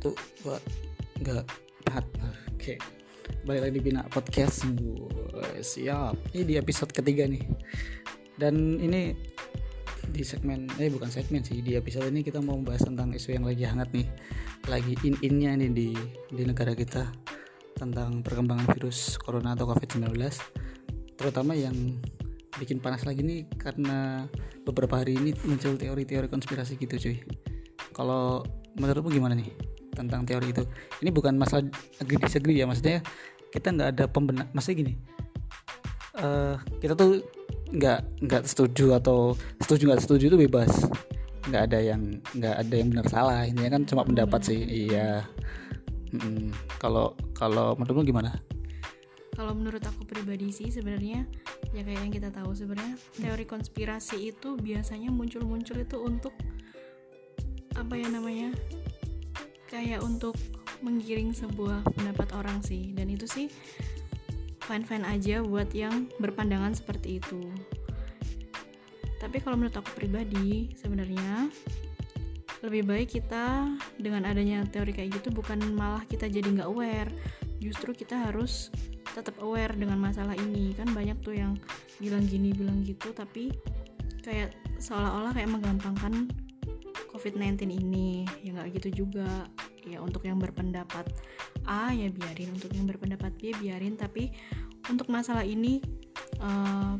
satu dua enggak empat oke balik lagi di Bina Podcast Wuh, siap. Ini di episode ketiga nih. Dan ini di segmen eh bukan segmen sih di episode ini kita mau membahas tentang isu yang lagi hangat nih. Lagi in innya nih di di negara kita tentang perkembangan virus corona atau covid 19 terutama yang bikin panas lagi nih karena beberapa hari ini muncul teori-teori konspirasi gitu cuy. Kalau menurutmu gimana nih tentang teori itu. Ini bukan masalah agree disagree ya maksudnya kita nggak ada pembenar maksudnya gini uh, kita tuh nggak nggak setuju atau setuju nggak setuju itu bebas. Nggak ada yang nggak ada yang benar salah ini kan cuma pendapat sih. Iya. Kalau hmm, kalau menurutmu gimana? Kalau menurut aku pribadi sih sebenarnya ya kayak yang kita tahu sebenarnya teori konspirasi itu biasanya muncul-muncul itu untuk apa ya namanya kayak untuk menggiring sebuah pendapat orang sih. Dan itu sih fine fine aja buat yang berpandangan seperti itu. Tapi kalau menurut aku pribadi sebenarnya lebih baik kita dengan adanya teori kayak gitu bukan malah kita jadi nggak aware. Justru kita harus tetap aware dengan masalah ini. Kan banyak tuh yang bilang gini bilang gitu tapi kayak seolah-olah kayak menggampangkan COVID-19 ini ya nggak gitu juga ya untuk yang berpendapat A ya biarin untuk yang berpendapat B biarin tapi untuk masalah ini uh,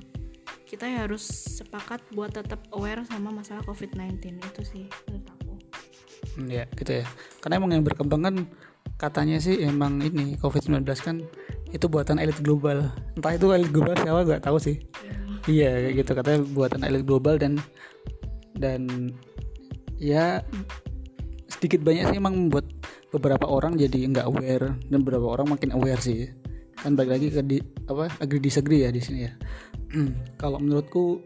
kita ya harus sepakat buat tetap aware sama masalah COVID-19 itu sih menurut aku. Hmm, ya gitu ya. Karena emang yang berkembang kan katanya sih emang ini COVID-19 kan itu buatan elit global. Entah itu elit global siapa gak tahu sih. Iya yeah, gitu katanya buatan elit global dan dan ya sedikit banyak sih emang membuat beberapa orang jadi nggak aware dan beberapa orang makin aware sih. Kan balik lagi ke di apa agree disagree ya di sini ya. Kalau menurutku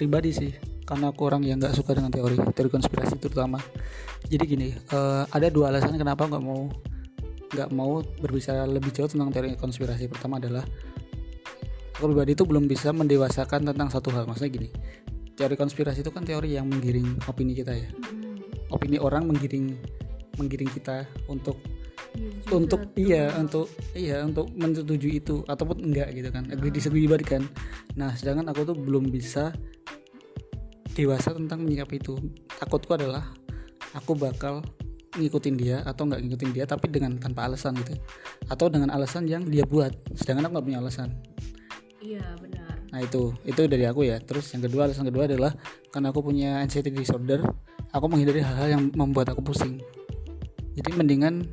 pribadi sih karena aku orang yang nggak suka dengan teori teori konspirasi terutama. Jadi gini uh, ada dua alasan kenapa nggak mau nggak mau berbicara lebih jauh tentang teori konspirasi. Pertama adalah aku pribadi itu belum bisa mendewasakan tentang satu hal. Maksudnya gini teori konspirasi itu kan teori yang menggiring opini kita ya. Hmm. opini orang menggiring menggiring kita untuk ya, untuk iya untuk iya untuk menyetujui itu ataupun enggak gitu kan. Agree disagree kan. Nah sedangkan aku tuh belum bisa dewasa tentang menyikapi itu. Takutku adalah aku bakal ngikutin dia atau nggak ngikutin dia tapi dengan tanpa alasan gitu. Atau dengan alasan yang dia buat. Sedangkan aku nggak punya alasan nah itu itu dari aku ya. Terus yang kedua alasan kedua adalah karena aku punya anxiety disorder aku menghindari hal-hal yang membuat aku pusing. Jadi mendingan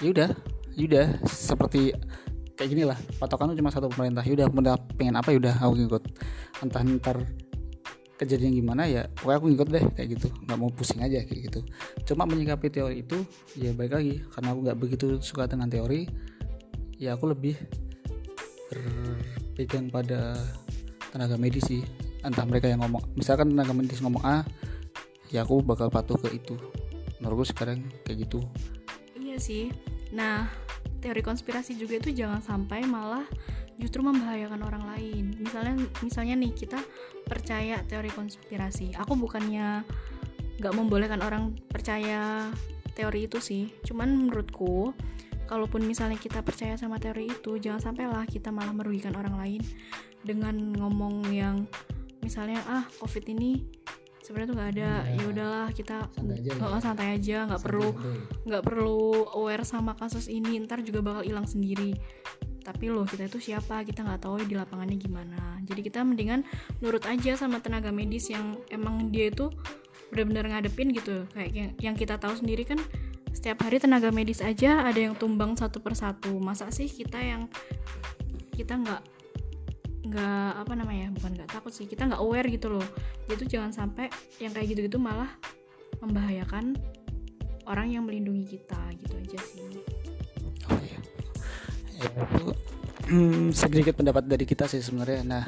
ya udah ya udah seperti kayak gini lah. Patokan cuma satu pemerintah yaudah udah pengen apa yaudah aku ngikut. Entah ntar kejadian gimana ya pokoknya aku ngikut deh kayak gitu. Nggak mau pusing aja kayak gitu. Cuma menyikapi teori itu ya baik lagi karena aku nggak begitu suka dengan teori ya aku lebih berpegang pada tenaga medis sih. Entah mereka yang ngomong misalkan tenaga medis ngomong A ya aku bakal patuh ke itu. Menurutku sekarang kayak gitu. Iya sih. Nah teori konspirasi juga itu jangan sampai malah justru membahayakan orang lain. Misalnya misalnya nih kita percaya teori konspirasi. Aku bukannya nggak membolehkan orang percaya teori itu sih. Cuman menurutku kalaupun misalnya kita percaya sama teori itu jangan sampailah kita malah merugikan orang lain. Dengan ngomong yang misalnya ah covid ini sebenarnya tuh nggak ada ya, ya udahlah kita santai aja, oh, santai aja nggak perlu nggak perlu aware sama kasus ini ntar juga bakal hilang sendiri. Tapi loh kita itu siapa? Kita nggak tahu di lapangannya gimana. Jadi kita mendingan nurut aja sama tenaga medis yang emang dia itu benar-benar ngadepin gitu. Kayak yang, yang kita tahu sendiri kan setiap hari tenaga medis aja ada yang tumbang satu persatu. Masa sih kita yang kita nggak nggak apa namanya bukan nggak takut sih kita nggak aware gitu loh. Itu jangan sampai yang kayak gitu-gitu malah membahayakan orang yang melindungi kita gitu aja sih. Oh itu hmm, sedikit pendapat dari kita sih sebenarnya. Nah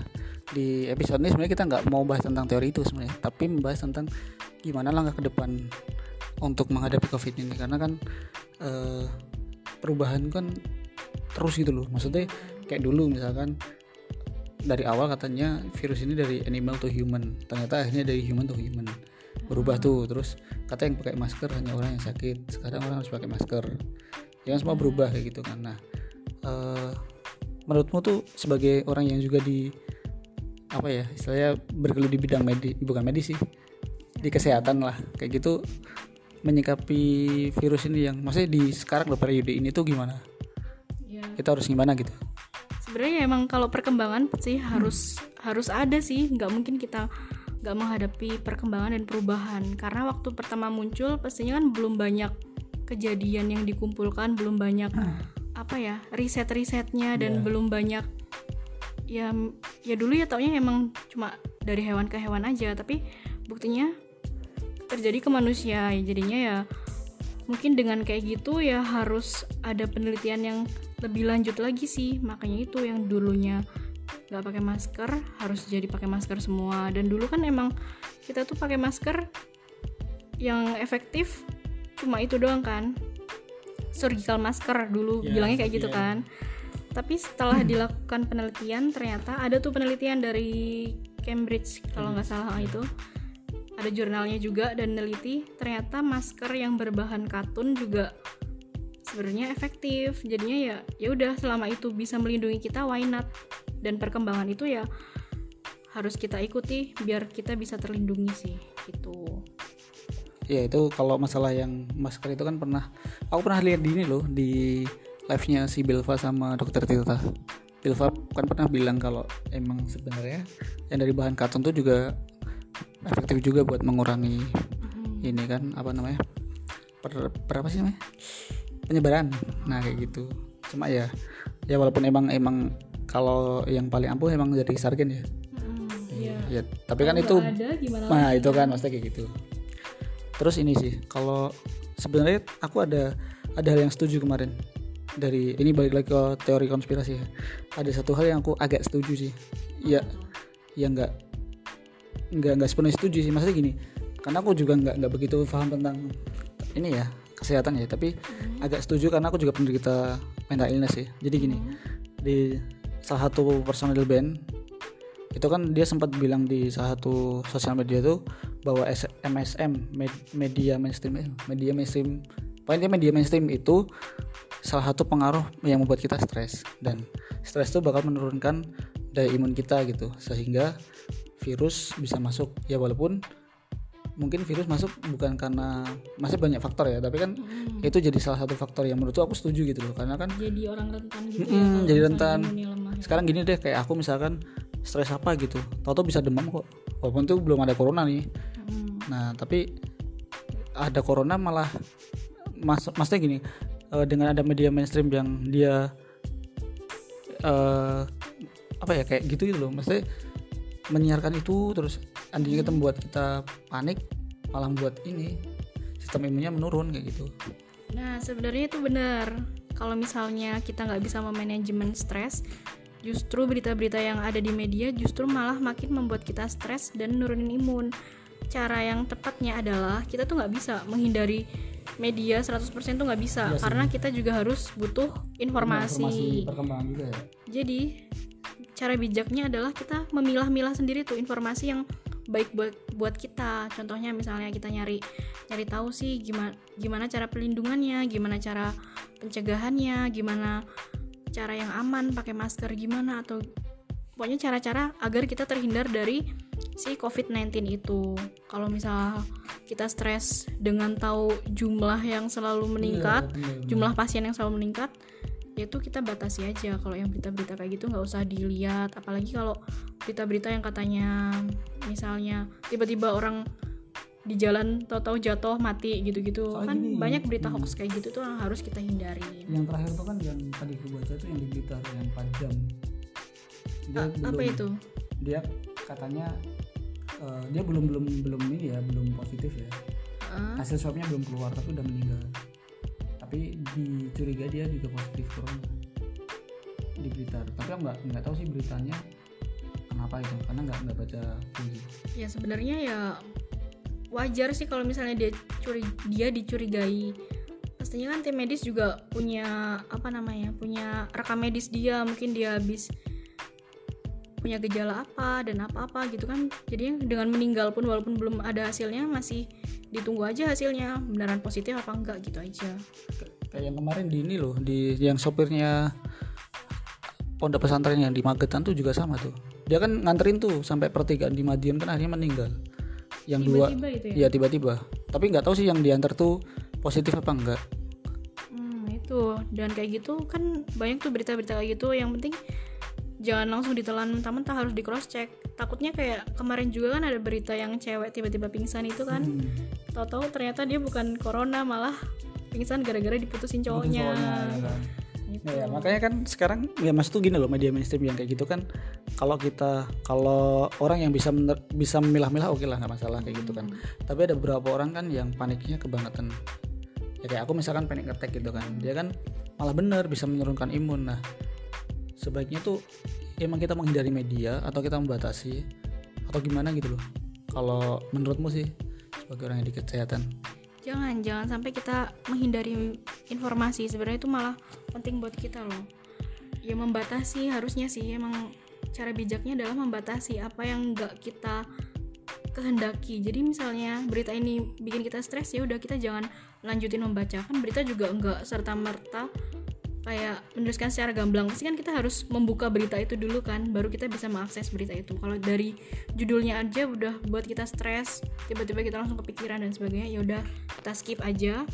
di episode ini sebenarnya kita nggak mau bahas tentang teori itu sebenarnya tapi membahas tentang gimana langkah ke depan untuk menghadapi covid ini. Karena kan uh, perubahan kan terus gitu loh. Maksudnya kayak dulu misalkan dari awal katanya virus ini dari animal to human. Ternyata akhirnya dari human to human. Berubah tuh. Terus kata yang pakai masker hanya orang yang sakit. Sekarang orang harus pakai masker. Jangan semua berubah kayak gitu kan. Nah eh, menurutmu tuh sebagai orang yang juga di apa ya istilahnya bergelut di bidang medis bukan medis sih di kesehatan lah. Kayak gitu menyikapi virus ini yang maksudnya di sekarang loh periode ini tuh gimana? Ya. Kita harus gimana gitu? Sebenarnya emang kalau perkembangan sih harus harus ada sih. Nggak mungkin kita nggak menghadapi perkembangan dan perubahan. Karena waktu pertama muncul pastinya kan belum banyak kejadian yang dikumpulkan belum banyak apa ya riset-risetnya dan Iya. belum banyak ya ya dulu ya taunya emang cuma dari hewan ke hewan aja. Tapi buktinya terjadi ke manusia. Jadinya ya mungkin dengan kayak gitu ya harus ada penelitian yang lebih lanjut lagi sih. Makanya itu yang dulunya nggak pakai masker harus jadi pakai masker semua. Dan dulu kan emang kita tuh pakai masker yang efektif cuma itu doang kan. Surgical masker dulu Ya, bilangnya kayak gitu iya. kan. Tapi setelah dilakukan penelitian ternyata ada tuh penelitian dari Cambridge kalau nggak salah itu ada jurnalnya juga dan neliti ternyata masker yang berbahan katun juga sebenarnya efektif. Jadinya ya ya udah selama itu bisa melindungi kita why not? Dan perkembangan itu ya harus kita ikuti biar kita bisa terlindungi sih gitu. Ya itu kalau masalah yang masker itu kan pernah aku pernah lihat di ini loh di live nya si Bilva sama dokter Tirta. Bilva kan pernah bilang kalau emang sebenarnya yang dari bahan katun tuh juga efektif juga buat mengurangi ini kan apa namanya per, per apa sih namanya penyebaran. Nah kayak gitu. Cuma ya ya walaupun emang emang kalau yang paling ampuh emang dari sargen ya. Iya ya tapi kan itu ada Nah itu kan maksudnya kayak gitu. Terus ini sih kalau sebenarnya aku ada ada hal yang setuju kemarin. Dari ini balik lagi ke teori konspirasi ya. Ada satu hal yang aku agak setuju sih. Ya ya nggak nggak nggak sepenuhnya setuju sih maksudnya gini. Karena aku juga nggak nggak begitu paham tentang ini ya kesehatan ya. Tapi agak setuju karena aku juga penderita mental illness sih. Jadi gini di salah satu personil band itu kan dia sempat bilang di salah satu sosial media tuh bahwa MSM med- media mainstream eh, media mainstream pokoknya media mainstream itu salah satu pengaruh yang membuat kita stres dan stres itu bakal menurunkan daya imun kita gitu sehingga virus bisa masuk ya walaupun mungkin virus masuk bukan karena masih banyak faktor ya tapi kan itu jadi salah satu faktor yang menurutku aku setuju gitu loh karena kan jadi orang rentan gitu ya Mm-mm, kalau jadi rentan. lemah ya. sekarang gini deh kayak aku misalkan stres apa gitu tau-tau bisa demam kok walaupun tuh belum ada corona nih Mm. nah tapi ada corona malah mas maksudnya gini eh, dengan ada media mainstream yang dia eh apa ya kayak gitu gitu loh maksudnya menyiarkan itu terus anjing kita membuat kita panik malah membuat ini sistem imunnya menurun kayak gitu Nah, sebenarnya itu benar. Kalau misalnya kita nggak bisa memanajemen stres, justru berita-berita yang ada di media justru malah makin membuat kita stres dan nurunin imun. Cara yang tepatnya adalah kita tuh nggak bisa menghindari media 100% tuh nggak bisa Iya sih. karena kita juga harus butuh informasi. perkembangan juga ya Jadi cara bijaknya adalah kita memilah-milah sendiri tuh informasi yang baik buat buat kita. Contohnya misalnya kita nyari nyari tahu sih gimana gimana cara pelindungannya, gimana cara pencegahannya, gimana cara yang aman pakai masker gimana atau pokoknya cara-cara agar kita terhindar dari si COVID-19 itu. Kalau misal kita stres dengan tahu jumlah yang selalu meningkat, jumlah pasien yang selalu meningkat yaitu kita batasi aja. Kalau yang berita-berita kayak gitu nggak usah dilihat. Apalagi kalau berita-berita yang katanya misalnya tiba-tiba orang di jalan tahu-tahu jatuh mati gitu-gitu. Soalnya kan gini, banyak berita hoax kayak gitu tuh yang harus kita hindari. Yang terakhir tuh kan yang tadi aku baca tuh yang di Blitar yang 4 jam dia A- apa belum- itu? dia katanya eh, dia belum belum belum ini ya belum positif ya. Heeh. hasil swabnya belum keluar tapi udah meninggal tapi dicuriga dia juga positif corona di Blitar tapi aku nggak nggak tahu sih beritanya kenapa itu karena nggak nggak baca sih. ya sebenarnya ya wajar sih kalau misalnya dia curi dia dicurigai. Pastinya kan tim medis juga punya apa namanya punya rekam medis dia. Mungkin dia habis punya gejala apa dan apa-apa gitu kan. Jadi dengan meninggal pun walaupun belum ada hasilnya masih ditunggu aja hasilnya beneran positif apa enggak gitu aja. Kayak yang kemarin di ini loh di yang sopirnya pondok pesantren yang di Magetan tuh juga sama tuh. Dia kan nganterin tuh sampai pertigaan di Madiun kan akhirnya meninggal. Yang dua tiba-tiba itu ya? Iya tiba-tiba. Tapi nggak tahu sih yang diantar tuh positif apa enggak. Hmm, itu. Dan kayak gitu kan banyak tuh berita-berita kayak gitu. Yang penting jangan langsung ditelan mentah-mentah harus di cross check. Takutnya kayak kemarin juga kan ada berita yang cewek tiba-tiba pingsan itu kan. Hmm. tahu-tahu ternyata dia bukan corona malah pingsan gara-gara diputusin cowoknya. Soalnya, ya kan. Gitu. Ya, makanya kan sekarang ya mas tuh gini loh media mainstream yang kayak gitu kan kalau kita kalau orang yang bisa mener- bisa memilah-milah oke lah nggak masalah kayak gitu kan. Tapi ada beberapa orang kan yang paniknya kebangetan. Ya kayak aku misalkan panik ngetek gitu kan dia kan malah bener bisa menurunkan imun. Nah sebaiknya tuh emang kita menghindari media atau kita membatasi atau gimana gitu loh. Kalau menurutmu sih sebagai orang yang di kesehatan. Jangan jangan sampai kita menghindari informasi. Sebenarnya itu malah penting buat kita loh. Ya membatasi harusnya sih. Emang cara bijaknya adalah membatasi apa yang nggak kita kehendaki. Jadi misalnya berita ini bikin kita stres ya udah kita jangan lanjutin membaca kan berita juga nggak serta merta kayak menuliskan secara gamblang. Pasti kan kita harus membuka berita itu dulu kan baru kita bisa mengakses berita itu. Kalau dari judulnya aja udah buat kita stres tiba-tiba kita langsung kepikiran dan sebagainya ya udah kita skip aja.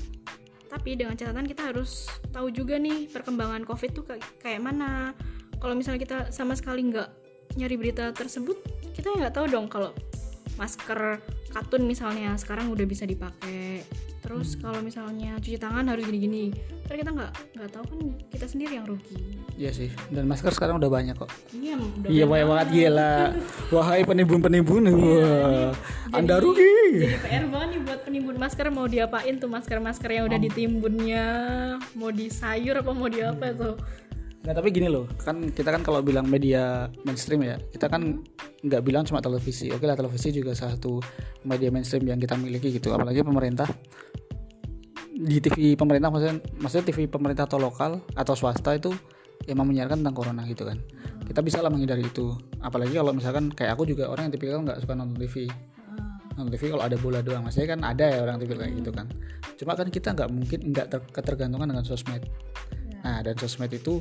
Tapi dengan catatan kita harus tahu juga nih perkembangan covid tuh kayak, kayak mana. Kalau misalnya kita sama sekali nggak nyari berita tersebut kita nggak tahu dong kalau masker katun misalnya sekarang udah bisa dipakai. Terus kalau misalnya cuci tangan harus gini-gini. Kan kita nggak nggak tahu kan kita sendiri yang rugi. Iya sih dan masker sekarang udah banyak kok. Iya udah Iya banyak banget gila. Wahai penimbun-penimbun, wah, Anda rugi. jadi PR banget nih buat penimbun masker. Mau diapain tuh masker-masker yang udah ditimbunnya? Mau di sayur apa mau di apa tuh Nah tapi gini loh, kan kita kan kalau bilang media mainstream ya, kita kan nggak bilang cuma televisi. Oke lah televisi juga salah satu media mainstream yang kita miliki gitu. Apalagi pemerintah di TV pemerintah maksudnya maksudnya TV pemerintah atau lokal atau swasta itu emang menyiarkan tentang corona gitu kan. Kita bisa lah menghindari itu. Apalagi kalau misalkan kayak aku juga orang yang tipikal nggak suka nonton TV. nonton TV kalau ada bola doang maksudnya kan ada ya orang tipikal kayak gitu kan cuma kan kita nggak mungkin nggak ter- ketergantungan dengan sosmed nah dan sosmed itu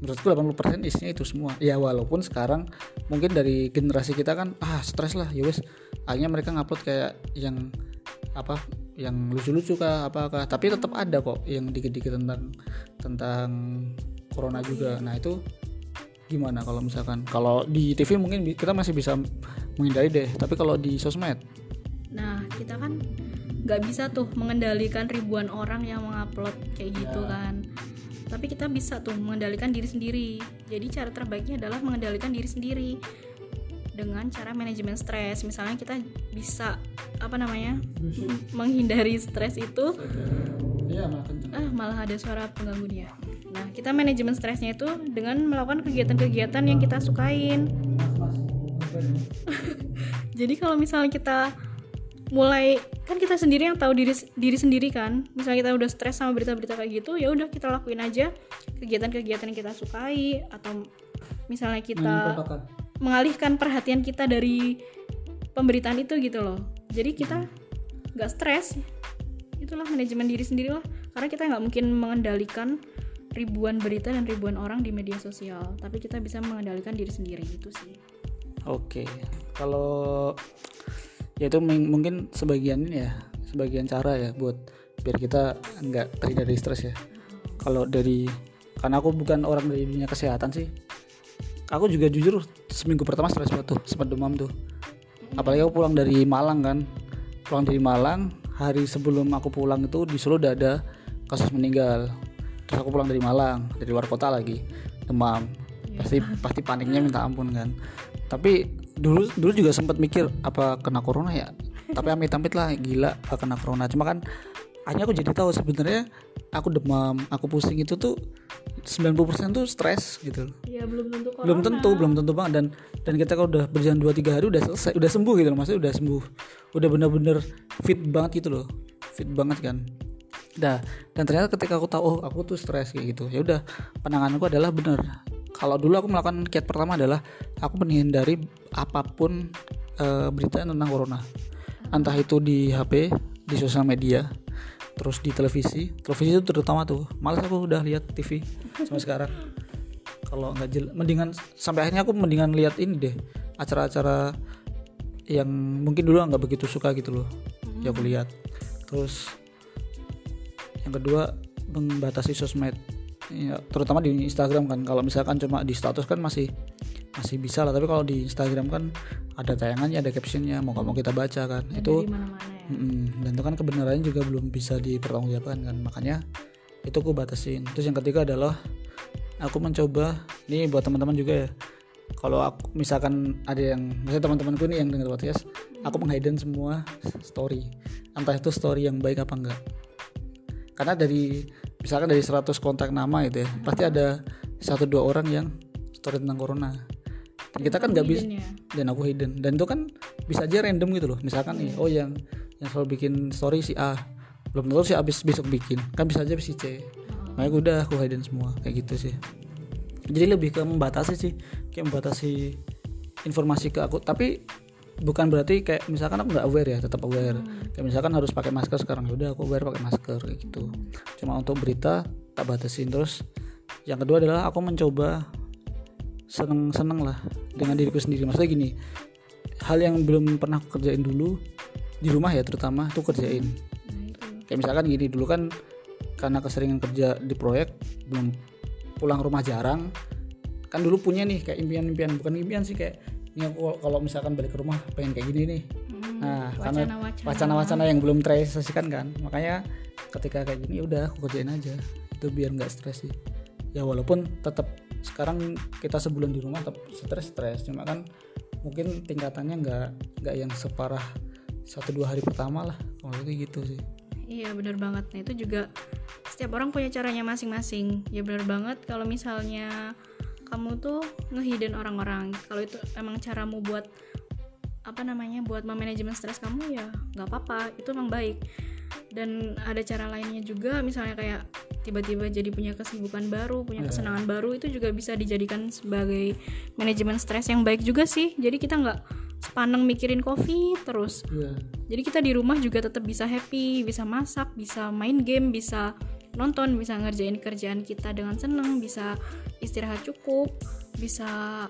menurutku 80% isinya itu semua. Ya walaupun sekarang mungkin dari generasi kita kan ah stres lah ya wes. Akhirnya mereka ngupload kayak yang apa yang lucu-lucu kah apakah. Tapi tetap ada kok yang dikit-dikit tentang tentang corona juga. Nah itu gimana kalau misalkan? Kalau di TV mungkin kita masih bisa menghindari deh. Tapi kalau di sosmed? Nah, kita kan nggak bisa tuh mengendalikan ribuan orang yang mengupload kayak gitu kan. Tapi kita bisa tuh mengendalikan diri sendiri. Jadi cara terbaiknya adalah mengendalikan diri sendiri dengan cara manajemen stres. Misalnya kita bisa apa namanya menghindari stres itu. iya Ah, malah ada suara pengganggu dia. Nah, kita manajemen stresnya itu dengan melakukan kegiatan-kegiatan yang kita sukain. Jadi kalau misalnya kita mulai kan kita sendiri yang tahu diri diri sendiri kan. Misalnya kita udah stres sama berita-berita kayak gitu, ya udah kita lakuin aja kegiatan-kegiatan yang kita sukai atau misalnya kita mengalihkan perhatian kita dari pemberitaan itu gitu loh. Jadi kita nggak stres. Itulah manajemen diri sendiri lah. Karena kita nggak mungkin mengendalikan ribuan berita dan ribuan orang di media sosial, tapi kita bisa mengendalikan diri sendiri itu sih. Oke, kalau ya itu ming- mungkin sebagian ini ya, sebagian cara ya buat biar kita nggak terhindar dari stres ya. Kalau dari karena aku bukan orang dari dunia kesehatan sih, aku juga jujur seminggu pertama stres banget tuh, sempat demam tuh. Apalagi aku pulang dari Malang kan, pulang dari Malang hari sebelum aku pulang itu di Solo udah ada kasus meninggal. Terus aku pulang dari Malang, dari luar kota lagi, demam. Pasti pasti paniknya minta ampun kan tapi dulu dulu juga sempat mikir apa kena corona ya? Tapi amit-amit lah gila kena corona. Cuma kan hanya aku jadi tahu sebenarnya aku demam aku pusing itu tuh 90% tuh stres gitu. Loh. Ya belum tentu belum tentu belum tentu banget. Dan dan kita kalau udah berjalan 2 3 hari udah selesai udah sembuh gitu loh. Maksudnya udah sembuh. Udah bener-bener fit banget gitu loh. Fit banget kan. Dah, dan ternyata ketika aku tahu oh aku tuh stres kayak gitu. Ya udah penangananku adalah bener kalau dulu aku melakukan kiat pertama adalah aku menghindari apa pun eh, berita tentang corona. Entah itu di HP di sosial media terus di televisi. Televisi itu terutama tuh malas aku udah lihat TV sampai sekarang. Kalau nggak jelas mendingan sampai akhirnya aku mendingan lihat ini deh acara-acara yang mungkin dulu nggak begitu suka gitu loh ya aku lihat. Terus yang kedua membatasi sosmed ya, terutama di Instagram kan. Kalau misalkan cuma di status kan masih masih bisa lah. Tapi kalau di Instagram kan ada tayangannya ada captionnya mau nggak mau kita baca kan. Dan itu ya. Mm-mm. dan itu kan kebenarannya juga belum bisa dipertanggungjawabkan kan. Makanya itu aku batasin. Terus yang ketiga adalah aku mencoba ini buat teman-teman juga ya. Kalau aku misalkan ada yang misalnya teman-temanku ini yang dengar podcast aku menghidden semua story. Entah itu story yang baik apa enggak. Karena dari misalkan dari 100 kontak nama itu ya pasti ada satu dua orang yang story tentang corona. Dan kita kan nggak bisa ya. dan aku hidden. Dan itu kan bisa aja random gitu loh. Misalkan nih oh yang yang selalu bikin story si A. Belum tentu si A bis- besok bikin. Kan bisa aja si C. Makanya udah aku hidden semua. Kayak gitu sih. Jadi lebih ke membatasi sih. Kayak membatasi informasi ke aku. Tapi bukan berarti kayak misalkan aku nggak aware ya tetap aware. Kayak misalkan harus pakai masker sekarang ya udah aku aware pakai masker kayak gitu. Cuma untuk berita tak batasin. Terus yang kedua adalah aku mencoba seneng seneng lah dengan diriku sendiri. Maksudnya gini hal yang belum pernah aku kerjain dulu di rumah ya terutama tuh kerjain. Nah, kayak misalkan gini dulu kan karena keseringan kerja di proyek belum pulang rumah jarang. Kan dulu punya nih kayak impian-impian bukan impian sih kayak ini aku kalau misalkan balik ke rumah pengen kayak gini nih. Hmm, nah karena wacana-wacana. yang belum terrealisasikan kan. Makanya ketika kayak gini ya udah aku kerjain aja. Itu biar nggak stres sih. Ya walaupun tetap sekarang kita sebulan di rumah tetap stres stres cuma kan mungkin tingkatannya nggak nggak yang separah satu dua hari pertama lah. Kalau itu gitu sih. Iya bener banget. Nah itu juga setiap orang punya caranya masing-masing. Ya bener banget kalau misalnya kamu tuh ngehidden orang-orang. Kalau itu emang caramu buat apa namanya buat memanajemen stres kamu ya nggak apa-apa. Itu emang baik. Dan ada cara lainnya juga misalnya kayak tiba-tiba jadi punya kesibukan baru, punya Iya. kesenangan baru itu juga bisa dijadikan sebagai manajemen stres yang baik juga sih. Jadi kita nggak sepaneng mikirin covid terus iya jadi kita di rumah juga tetap bisa happy, bisa masak, bisa main game, bisa nonton, bisa ngerjain kerjaan kita dengan seneng, bisa istirahat cukup, bisa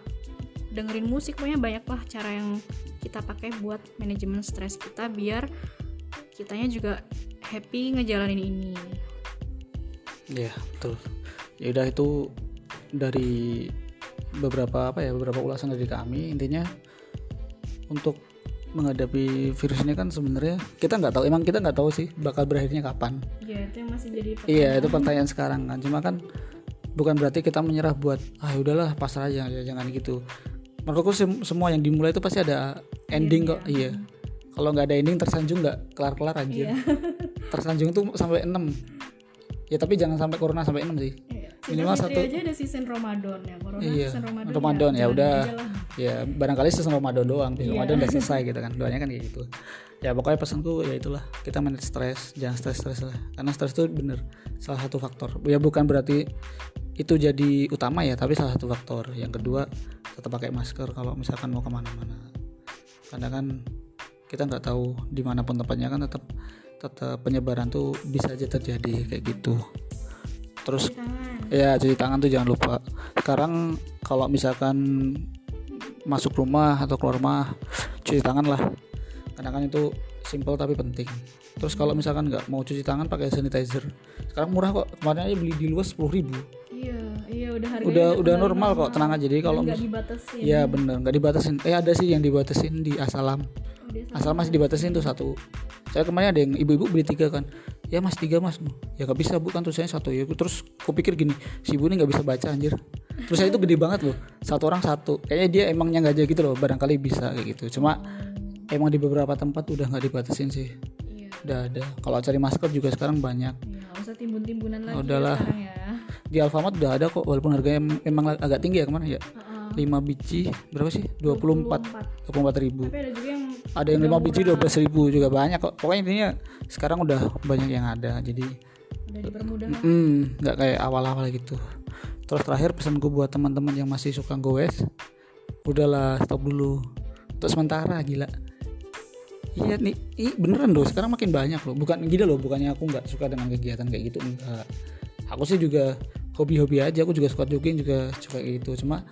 dengerin musik, pokoknya banyak lah cara yang kita pakai buat manajemen stres kita biar kitanya juga happy ngejalanin ini. Iya betul. Ya udah itu dari beberapa apa ya beberapa ulasan dari kami intinya untuk menghadapi virus ini kan sebenarnya kita nggak tahu emang kita nggak tahu sih bakal berakhirnya kapan. Ya itu yang masih jadi Iya itu pertanyaan sekarang kan cuma kan bukan berarti kita menyerah buat ah udahlah pasrah aja ya jangan gitu. Menurutku sem- semua yang dimulai itu pasti ada ending kok iya. Kalau nggak ada ending tersanjung nggak kelar-kelar aja. tersanjung tuh sampai 6 ya tapi jangan sampai corona sampai 6 sih Minimal Minimal satu- aja ada season Ramadan ya, corona Iya, season Ramadan. Ramadan, ya jalanin udah. ya barangkali season Ramadan doang Iya. Ramadan udah selesai gitu kan doanya kan kayak gitu. Ya pokoknya pesanku ya itulah kita manage stres jangan stres-stres lah. Karena stres itu bener salah satu faktor. Ya bukan berarti itu jadi utama ya tapi salah satu faktor. Yang kedua tetap pakai masker kalau misalkan mau ke mana-mana. Karena kan kita nggak tahu di mana pun tempatnya kan tetap tetap penyebaran tuh bisa aja terjadi kayak gitu terus Cuci tangan. Ya cuci tangan tuh jangan lupa. Sekarang kalau misalkan masuk rumah atau keluar rumah cuci tangan lah. Karena kan itu simple tapi penting. Terus kalau misalkan nggak mau cuci tangan pakai sanitizer. Sekarang murah kok. Kemarin aja beli di luas sepuluh ribu. Iya, iya udah harganya Udah udah kembali normal kok. Tenang aja. Jadi kalau nggak dibatasin. ya bener nggak dibatasin. Eh ada sih yang dibatasin di Asalam. Oh, dia sama. Asal masih dibatasin tuh satu. Saya kemarin ada yang ibu-ibu beli tiga kan. Ya mas tiga mas. Ya nggak bisa bu kan tulisannya satu ya. Terus kupikir gini, si ibu ini nggak bisa baca anjir. Terus saya itu gede banget loh. Satu orang satu. Kayaknya dia emang nyengaja gitu loh. Barangkali bisa kayak gitu. Cuma emang di beberapa tempat udah nggak dibatasin sih. Iya, Udah ada. Kalau cari masker juga sekarang banyak. iya, nggak usah timbun-timbunan lagi Udahlah. ya ya. Di Alfamart udah ada kok. Walaupun harganya em- emang agak tinggi ya kemarin ya. Heeh. 5 biji berapa sih? 24 24. 24 ribu. Tapi ada juga yang ada yang udah 5 biji murah, 12 ribu juga banyak kok. Pokoknya intinya sekarang udah banyak yang ada jadi nggak kayak awal-awal gitu. Terus terakhir pesanku buat teman-teman yang masih suka goes udahlah stop dulu. Untuk sementara gila. Iya nih ih, beneran loh sekarang makin banyak loh. Bukan gila loh bukannya aku nggak suka dengan kegiatan kayak gitu enggak. Aku sih juga hobi-hobi aja aku juga suka jogging juga suka kayak gitu. Cuma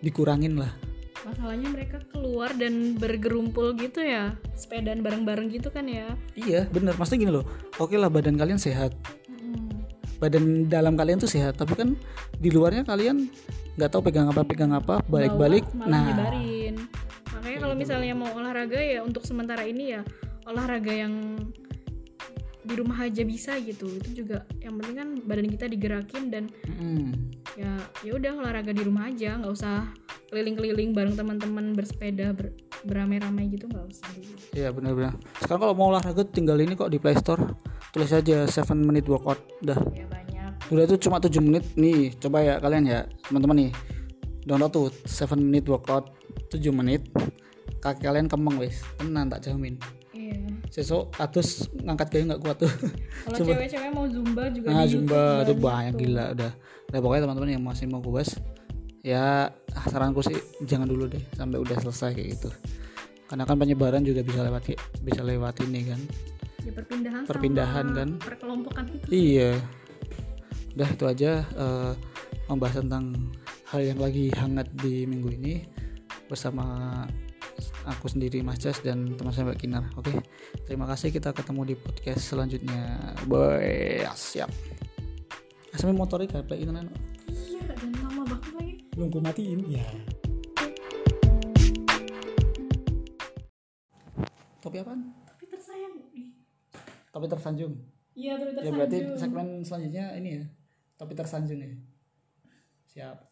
dikurangin lah. Masalahnya mereka keluar dan bergerumpul gitu ya sepedaan bareng-bareng gitu kan ya? Iya bener. Maksudnya gini loh oke lah badan kalian sehat. Badan dalam kalian tuh sehat tapi kan di luarnya kalian nggak tahu pegang apa pegang apa balik-balik. nah. nyebarin. Makanya kalau misalnya mau olahraga ya untuk sementara ini ya olahraga yang di rumah aja bisa gitu. Itu juga yang penting kan badan kita digerakin dan mm, ya ya udah olahraga di rumah aja. Nggak usah keliling-keliling bareng teman-teman bersepeda ber, beramai-ramai gitu nggak usah. Iya benar-benar. Sekarang kalau mau olahraga tinggal ini kok di Play Store. Tulis aja 7 minute workout udah ya banyak. Udah itu cuma 7 menit. Nih coba ya kalian ya teman-teman nih. Download tuh 7 minute workout 7 menit. Kaki kalian kembang wes tenan tak jamin sesok atus ngangkat kayu nggak kuat tuh. Kalau cewek-cewek mau zumba juga nah di zumba ada banyak tuh. gila udah. Udah pokoknya teman-teman yang masih mau kuas ya saranku sih jangan dulu deh sampai udah selesai kayak gitu. Karena kan penyebaran juga bisa lewat bisa lewat ini kan. Ya perpindahan Perpindahan sama kan. perkelompokan itu. Iya. Udah itu aja eh, membahas tentang hal yang lagi hangat di minggu ini bersama aku sendiri Mas Jas dan teman saya Mbak Kinar. Oke terima kasih. Kita ketemu di podcast selanjutnya. Bye. Siap. Asmi motornya gak play itu iya dan lama banget lagi. Belum gue matiin. Ya topi apaan? tapi tersayang. Topi tersanjung. Iya tapi ya tersanjung. berarti segmen selanjutnya ini ya. Topi tersanjung ya. Siap